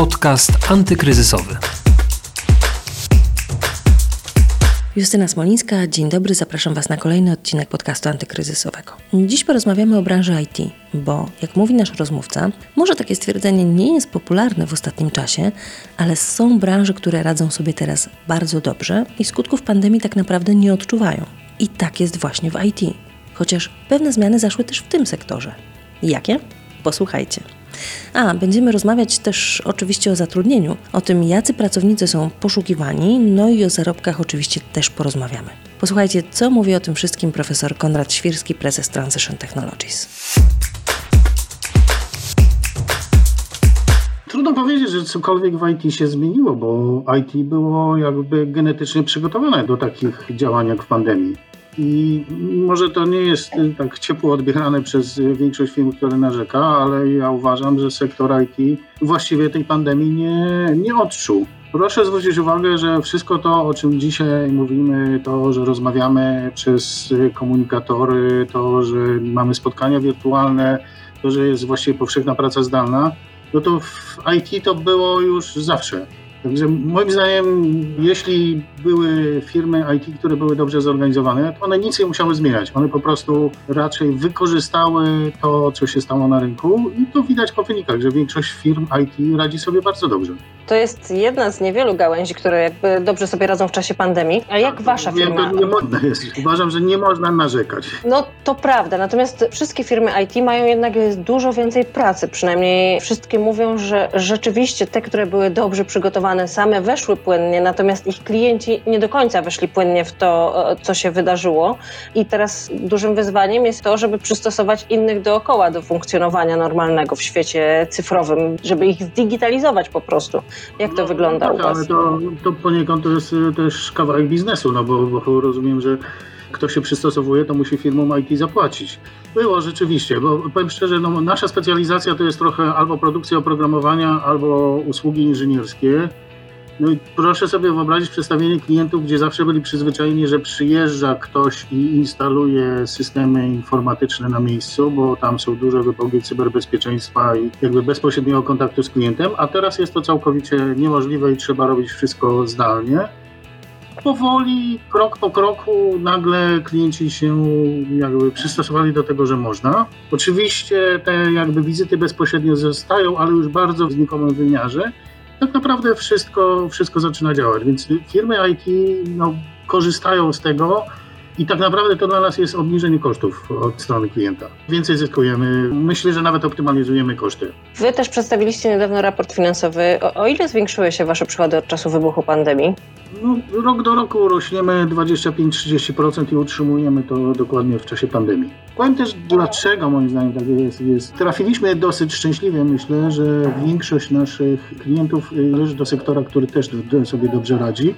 Podcast antykryzysowy. Justyna Smolińska, dzień dobry, zapraszam Was na kolejny odcinek podcastu antykryzysowego. Dziś porozmawiamy o branży IT, bo jak mówi nasz rozmówca, może takie stwierdzenie nie jest popularne w ostatnim czasie, ale są branże, które radzą sobie teraz bardzo dobrze i skutków pandemii tak naprawdę nie odczuwają. I tak jest właśnie w IT, chociaż pewne zmiany zaszły też w tym sektorze. Jakie? Posłuchajcie. A, będziemy rozmawiać też oczywiście o zatrudnieniu, o tym, jacy pracownicy są poszukiwani, no i o zarobkach oczywiście też porozmawiamy. Posłuchajcie, co mówi o tym wszystkim profesor Konrad Świrski, prezes Transition Technologies. Trudno powiedzieć, że cokolwiek w IT się zmieniło, bo IT było jakby genetycznie przygotowane do takich działań jak w pandemii. I może to nie jest tak ciepło odbierane przez większość firm, które narzeka, ale ja uważam, że sektor IT właściwie tej pandemii nie, nie odczuł. Proszę zwrócić uwagę, że wszystko to, o czym dzisiaj mówimy, to, że rozmawiamy przez komunikatory, to, że mamy spotkania wirtualne, to, że jest właściwie powszechna praca zdalna, no to w IT to było już zawsze. Także moim zdaniem, jeśli były firmy IT, które były dobrze zorganizowane, to one nic nie musiały zmieniać. One po prostu raczej wykorzystały to, co się stało na rynku i to widać po wynikach, że większość firm IT radzi sobie bardzo dobrze. To jest jedna z niewielu gałęzi, które jakby dobrze sobie radzą w czasie pandemii. A jak wasza Wiem, firma? to nie można jest. Uważam, że nie można narzekać. No to prawda, natomiast wszystkie firmy IT mają jednak dużo więcej pracy. Przynajmniej wszystkie mówią, że rzeczywiście te, które były dobrze przygotowane, same weszły płynnie, natomiast ich klienci nie do końca weszli płynnie w to, co się wydarzyło. I teraz dużym wyzwaniem jest to, żeby przystosować innych dookoła do funkcjonowania normalnego w świecie cyfrowym, żeby ich zdigitalizować po prostu. Jak to No, wygląda tak, u Was? Ale to, to poniekąd to jest y, też kawałek biznesu, no bo, bo rozumiem, że kto się przystosowuje, to musi firmom IT zapłacić. Było rzeczywiście, bo powiem szczerze, no, nasza specjalizacja to jest trochę albo produkcja oprogramowania, albo usługi inżynierskie. No i proszę sobie wyobrazić przedstawienie klientów, gdzie zawsze byli przyzwyczajeni, że przyjeżdża ktoś i instaluje systemy informatyczne na miejscu, bo tam są duże wymogi cyberbezpieczeństwa i jakby bezpośredniego kontaktu z klientem, a teraz jest to całkowicie niemożliwe i trzeba robić wszystko zdalnie. Powoli, krok po kroku, nagle klienci się jakby przystosowali do tego, że można. Oczywiście te jakby wizyty bezpośrednio zostają, ale już bardzo w znikomym wymiarze tak naprawdę wszystko, wszystko zaczyna działać, więc firmy IT no, korzystają z tego i tak naprawdę to dla nas jest obniżenie kosztów od strony klienta. Więcej zyskujemy, myślę, że nawet optymalizujemy koszty. Wy też przedstawiliście niedawno raport finansowy. O, o ile zwiększyły się Wasze przychody od czasu wybuchu pandemii? No, rok do roku rośniemy 25-30% i utrzymujemy to dokładnie w czasie pandemii. Powiem też, dlaczego moim zdaniem tak jest, jest. Trafiliśmy dosyć szczęśliwie, myślę, że większość naszych klientów należy do sektora, który też sobie dobrze radzi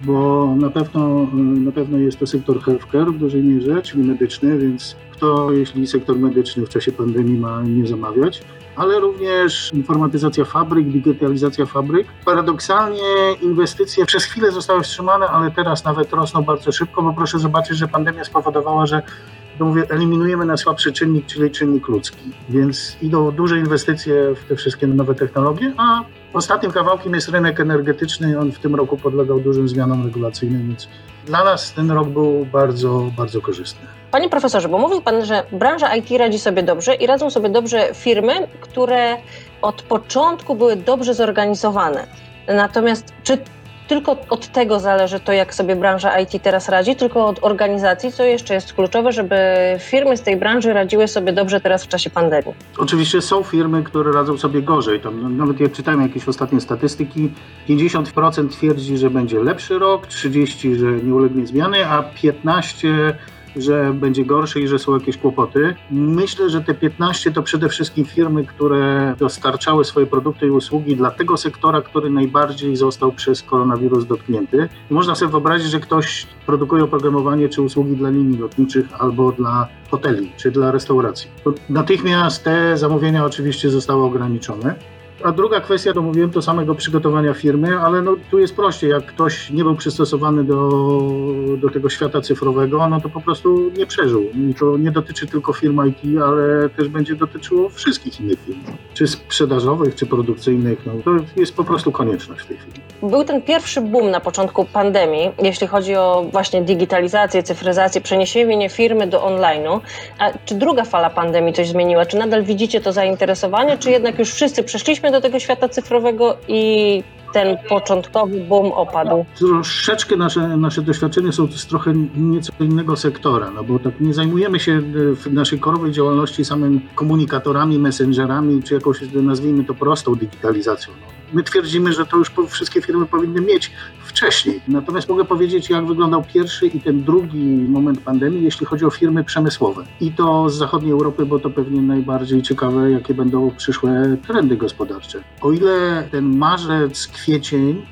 bo na pewno, na pewno jest to sektor healthcare w dużej mierze, czyli medyczny, więc kto, jeśli sektor medyczny w czasie pandemii ma nie zamawiać, ale również informatyzacja fabryk, digitalizacja fabryk. Paradoksalnie inwestycje przez chwilę zostały wstrzymane, ale teraz nawet rosną bardzo szybko, bo proszę zobaczyć, że pandemia spowodowała, że mówię, eliminujemy najsłabszy czynnik, czyli czynnik ludzki. Więc idą duże inwestycje w te wszystkie nowe technologie, a ostatnim kawałkiem jest rynek energetyczny. On w tym roku podlegał dużym zmianom regulacyjnym, więc dla nas ten rok był bardzo, bardzo korzystny. Panie profesorze, bo mówił Pan, że branża IT radzi sobie dobrze i radzą sobie dobrze firmy, które od początku były dobrze zorganizowane. Natomiast czy tylko od tego zależy to, jak sobie branża IT teraz radzi, tylko od organizacji, co jeszcze jest kluczowe, żeby firmy z tej branży radziły sobie dobrze teraz w czasie pandemii. Oczywiście są firmy, które radzą sobie gorzej. Tam, nawet jak czytałem jakieś ostatnie statystyki, 50% twierdzi, że będzie lepszy rok, 30% że nie ulegnie zmiany, a 15% że będzie gorsze i że są jakieś kłopoty. Myślę, że te 15 to przede wszystkim firmy, które dostarczały swoje produkty i usługi dla tego sektora, który najbardziej został przez koronawirus dotknięty. Można sobie wyobrazić, że ktoś produkuje oprogramowanie czy usługi dla linii lotniczych albo dla hoteli czy dla restauracji. Natychmiast te zamówienia oczywiście zostały ograniczone. A druga kwestia, to mówiłem, to samego przygotowania firmy, ale no, tu jest prościej. Jak ktoś nie był przystosowany do, do tego świata cyfrowego, no to po prostu nie przeżył. I to nie dotyczy tylko firm IT, ale też będzie dotyczyło wszystkich innych firm, czy sprzedażowych, czy produkcyjnych. No, to jest po prostu konieczność w tej chwili. Był ten pierwszy boom na początku pandemii, jeśli chodzi o właśnie digitalizację, cyfryzację, przeniesienie firmy do online'u. A czy druga fala pandemii coś zmieniła? Czy nadal widzicie to zainteresowanie, czy jednak już wszyscy przeszliśmy do tego świata cyfrowego i ten początkowy boom opadł? Troszeczkę nasze, nasze doświadczenia są z trochę nieco innego sektora, no bo tak nie zajmujemy się w naszej korowej działalności samym komunikatorami, messengerami, czy jakąś, nazwijmy to, prostą digitalizacją. No. My twierdzimy, że to już wszystkie firmy powinny mieć wcześniej. Natomiast mogę powiedzieć, jak wyglądał pierwszy i ten drugi moment pandemii, jeśli chodzi o firmy przemysłowe. I to z zachodniej Europy, bo to pewnie najbardziej ciekawe, jakie będą przyszłe trendy gospodarcze. O ile ten marzec, kwiecień,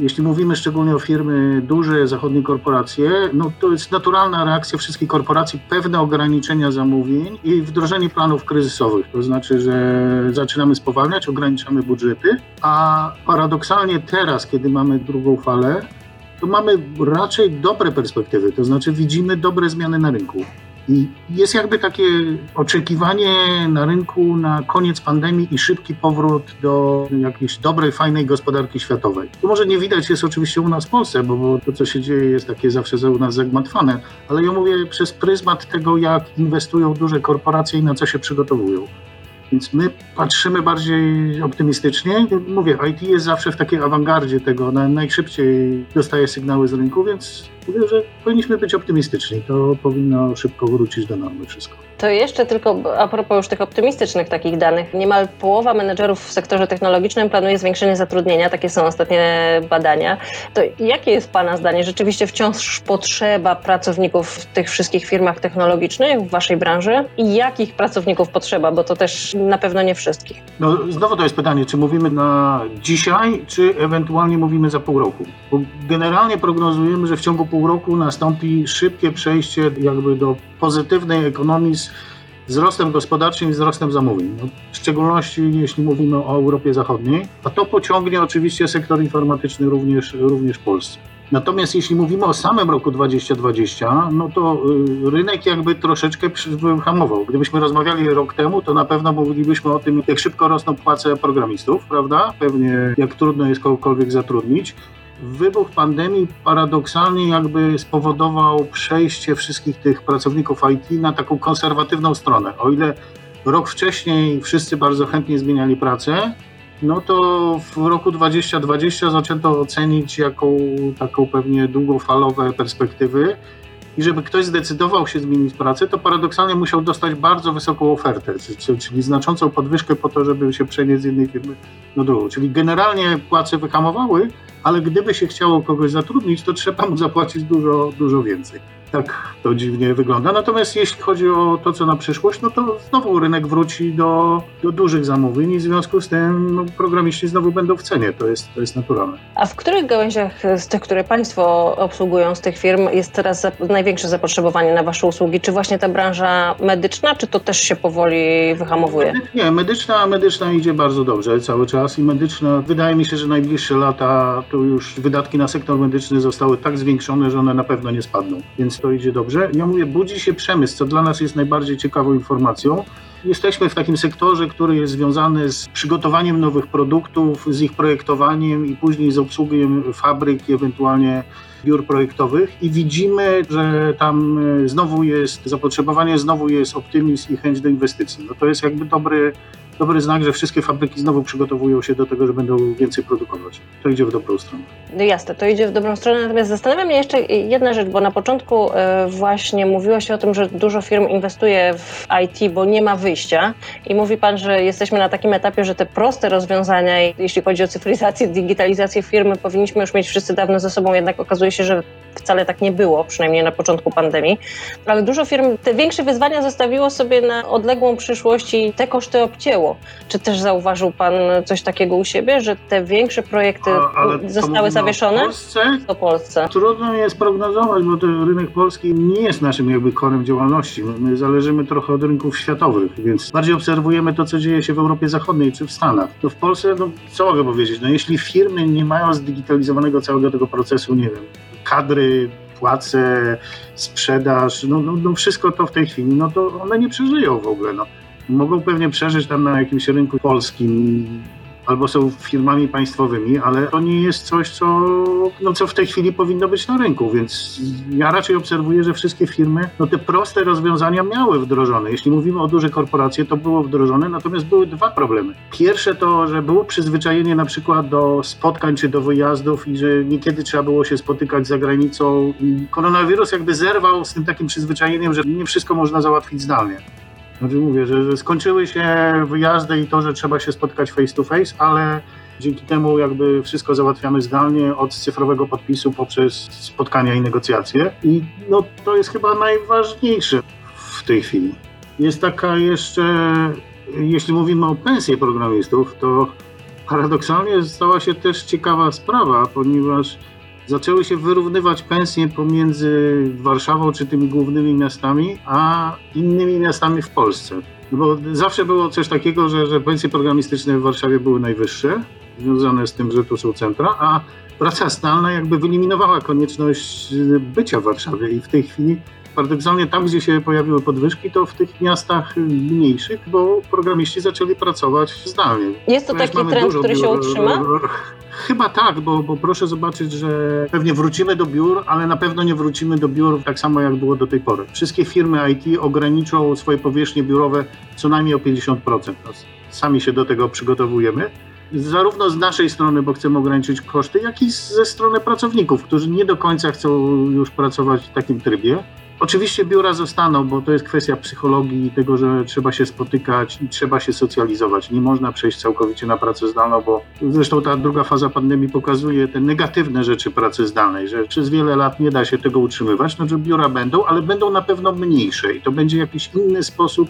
jeśli mówimy szczególnie o firmy duże, zachodnie korporacje, no to jest naturalna reakcja wszystkich korporacji, pewne ograniczenia zamówień i wdrożenie planów kryzysowych. To znaczy, że zaczynamy spowalniać, ograniczamy budżety, a paradoksalnie teraz, kiedy mamy drugą falę, to mamy raczej dobre perspektywy, to znaczy widzimy dobre zmiany na rynku. I jest jakby takie oczekiwanie na rynku na koniec pandemii i szybki powrót do jakiejś dobrej, fajnej gospodarki światowej. To może nie widać jest oczywiście u nas w Polsce, bo, bo to, co się dzieje, jest takie zawsze u nas zagmatwane, ale ja mówię przez pryzmat tego, jak inwestują duże korporacje i na co się przygotowują. Więc my patrzymy bardziej optymistycznie. Mówię, IT jest zawsze w takiej awangardzie tego, najszybciej dostaje sygnały z rynku, więc mówię, że powinniśmy być optymistyczni. To powinno szybko wrócić do normy wszystko. To jeszcze tylko a propos już tych optymistycznych takich danych. Niemal połowa menedżerów w sektorze technologicznym planuje zwiększenie zatrudnienia. Takie są ostatnie badania. To jakie jest Pana zdanie? Rzeczywiście wciąż potrzeba pracowników w tych wszystkich firmach technologicznych w Waszej branży? I jakich pracowników potrzeba? Bo to też na pewno nie wszystkich. No znowu to jest pytanie, czy mówimy na dzisiaj, czy ewentualnie mówimy za pół roku? Bo generalnie prognozujemy, że w ciągu pół roku nastąpi szybkie przejście jakby do pozytywnej ekonomii z wzrostem gospodarczym i wzrostem zamówień. No, w szczególności jeśli mówimy o Europie Zachodniej, a to pociągnie oczywiście sektor informatyczny również, również w Polsce. Natomiast jeśli mówimy o samym roku 2020, no to y, rynek jakby troszeczkę wyhamował. Gdybyśmy rozmawiali rok temu, to na pewno mówilibyśmy o tym, jak szybko rosną płace programistów, prawda? Pewnie jak trudno jest kogokolwiek zatrudnić. Wybuch pandemii paradoksalnie jakby spowodował przejście wszystkich tych pracowników IT na taką konserwatywną stronę. O ile rok wcześniej wszyscy bardzo chętnie zmieniali pracę, no to w roku 2020 zaczęto ocenić jako taką pewnie długofalowe perspektywy i żeby ktoś zdecydował się zmienić pracę, to paradoksalnie musiał dostać bardzo wysoką ofertę, czyli znaczącą podwyżkę po to, żeby się przenieść z jednej firmy do drugiej. Czyli generalnie płace wyhamowały, ale gdyby się chciało kogoś zatrudnić, to trzeba mu zapłacić dużo, dużo więcej tak to dziwnie wygląda. Natomiast jeśli chodzi o to, co na przyszłość, no to znowu rynek wróci do, do dużych zamówień i w związku z tym no, programiści znowu będą w cenie. To jest, to jest naturalne. A w których gałęziach z tych, które Państwo obsługują z tych firm jest teraz za, największe zapotrzebowanie na Wasze usługi? Czy właśnie ta branża medyczna, czy to też się powoli wyhamowuje? Nie, medyczna, medyczna idzie bardzo dobrze cały czas i medyczna, wydaje mi się, że najbliższe lata to już wydatki na sektor medyczny zostały tak zwiększone, że one na pewno nie spadną. Więc to idzie dobrze. Ja mówię, budzi się przemysł, co dla nas jest najbardziej ciekawą informacją. Jesteśmy w takim sektorze, który jest związany z przygotowaniem nowych produktów, z ich projektowaniem i później z obsługą fabryk, ewentualnie biur projektowych i widzimy, że tam e, znowu jest zapotrzebowanie, znowu jest optymizm i chęć do inwestycji. No to jest jakby dobry, dobry znak, że wszystkie fabryki znowu przygotowują się do tego, że będą więcej produkować. To idzie w dobrą stronę. No jasne, to idzie w dobrą stronę, natomiast zastanawia mnie jeszcze jedna rzecz, bo na początku e, właśnie mówiło się o tym, że dużo firm inwestuje w IT, bo nie ma wyjścia i mówi Pan, że jesteśmy na takim etapie, że te proste rozwiązania, jeśli chodzi o cyfryzację, digitalizację firmy, powinniśmy już mieć wszyscy dawno ze sobą, jednak okazuje się, że wcale tak nie było, przynajmniej na początku pandemii, ale dużo firm te większe wyzwania zostawiło sobie na odległą przyszłość i te koszty obcięło. Czy też zauważył Pan coś takiego u siebie, że te większe projekty A- zostały zawieszone? O Polsce? O Polsce. Trudno jest prognozować, bo ten rynek polski nie jest naszym jakby korem działalności. My, my zależymy trochę od rynków światowych, więc bardziej obserwujemy to, co dzieje się w Europie Zachodniej czy w Stanach. To w Polsce, no co mogę powiedzieć, no jeśli firmy nie mają zdigitalizowanego całego tego procesu, nie wiem, kadry, płace, sprzedaż, no, no, no wszystko to w tej chwili, no to one nie przeżyją w ogóle. No. Mogą pewnie przeżyć tam na jakimś rynku polskim, albo są firmami państwowymi, ale to nie jest coś, co, no, co w tej chwili powinno być na rynku, więc ja raczej obserwuję, że wszystkie firmy no, te proste rozwiązania miały wdrożone. Jeśli mówimy o dużych korporacjach, to było wdrożone, natomiast były dwa problemy. Pierwsze to, że było przyzwyczajenie na przykład do spotkań czy do wyjazdów i że niekiedy trzeba było się spotykać za granicą koronawirus jakby zerwał z tym takim przyzwyczajeniem, że nie wszystko można załatwić zdalnie. Znaczy mówię, że, że skończyły się wyjazdy i to, że trzeba się spotkać face to face, ale dzięki temu jakby wszystko załatwiamy zdalnie od cyfrowego podpisu poprzez spotkania i negocjacje. I no, to jest chyba najważniejsze w tej chwili. Jest taka jeszcze, jeśli mówimy o pensji programistów, to paradoksalnie stała się też ciekawa sprawa, ponieważ zaczęły się wyrównywać pensje pomiędzy Warszawą czy tymi głównymi miastami, a innymi miastami w Polsce. No Bo zawsze było coś takiego, że, że pensje programistyczne w Warszawie były najwyższe, związane z tym, że tu są centra, a praca zdalna jakby wyeliminowała konieczność bycia w Warszawie i w tej chwili paradoksalnie tam, gdzie się pojawiły podwyżki, to w tych miastach mniejszych, bo programiści zaczęli pracować zdalnie. Jest to Ponieważ taki trend, który się utrzyma? Chyba tak, bo, bo proszę zobaczyć, że pewnie wrócimy do biur, ale na pewno nie wrócimy do biur tak samo jak było do tej pory. Wszystkie firmy IT ograniczą swoje powierzchnie biurowe co najmniej o 50%. No, Sami się do tego przygotowujemy. Zarówno z naszej strony, bo chcemy ograniczyć koszty, jak i ze strony pracowników, którzy nie do końca chcą już pracować w takim trybie. Oczywiście biura zostaną, bo to jest kwestia psychologii i tego, że trzeba się spotykać i trzeba się socjalizować. Nie można przejść całkowicie na pracę zdalną, bo zresztą ta druga faza pandemii pokazuje te negatywne rzeczy pracy zdalnej, że przez wiele lat nie da się tego utrzymywać, no że biura będą, ale będą na pewno mniejsze i to będzie jakiś inny sposób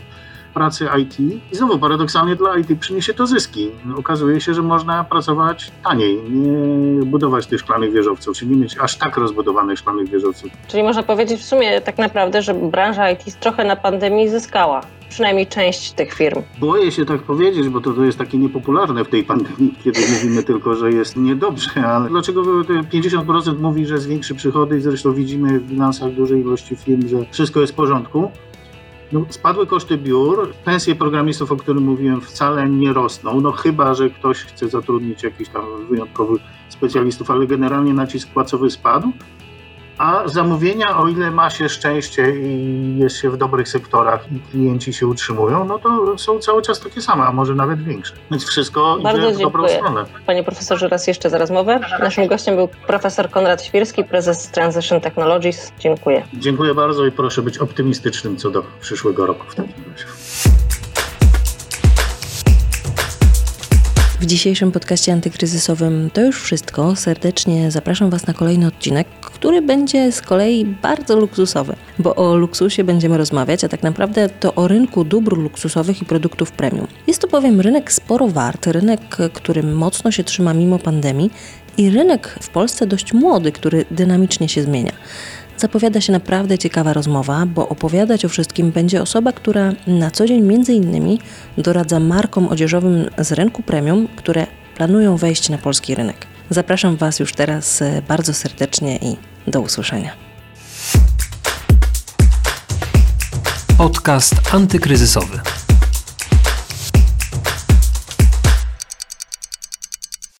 pracy IT. I znowu paradoksalnie dla IT przyniesie to zyski. Okazuje się, że można pracować taniej, nie budować tych szklanych wieżowców, czy nie mieć aż tak rozbudowanych szklanych wieżowców. Czyli można powiedzieć w sumie tak naprawdę, że branża IT trochę na pandemii zyskała. Przynajmniej część tych firm. Boję się tak powiedzieć, bo to, to jest takie niepopularne w tej pandemii, kiedy mówimy tylko, że jest niedobrze, ale dlaczego te 50% mówi, że zwiększy przychody i zresztą widzimy w bilansach dużej ilości firm, że wszystko jest w porządku. No, spadły koszty biur, pensje programistów, o którym mówiłem, wcale nie rosną, no chyba, że ktoś chce zatrudnić jakichś tam wyjątkowych specjalistów, ale generalnie nacisk płacowy spadł. A zamówienia, o ile ma się szczęście i jest się w dobrych sektorach i klienci się utrzymują, no to są cały czas takie same, a może nawet większe. Więc wszystko Bardzo idzie w dobrą stronę. Panie profesorze, raz jeszcze za rozmowę. Naszym gościem był profesor Konrad Świrski, prezes Transition Technologies. Dziękuję. Dziękuję bardzo i proszę być optymistycznym co do przyszłego roku w takim razie. W dzisiejszym podcaście antykryzysowym to już wszystko. Serdecznie zapraszam Was na kolejny odcinek, który będzie z kolei bardzo luksusowy, bo o luksusie będziemy rozmawiać, a tak naprawdę to o rynku dóbr luksusowych i produktów premium. Jest to bowiem rynek sporo wart, rynek, który mocno się trzyma mimo pandemii i rynek w Polsce dość młody, który dynamicznie się zmienia. Zapowiada się naprawdę ciekawa rozmowa, bo opowiadać o wszystkim będzie osoba, która na co dzień między innymi doradza markom odzieżowym z rynku premium, które planują wejść na polski rynek. Zapraszam Was już teraz e, bardzo serdecznie i do usłyszenia. Podcast antykryzysowy.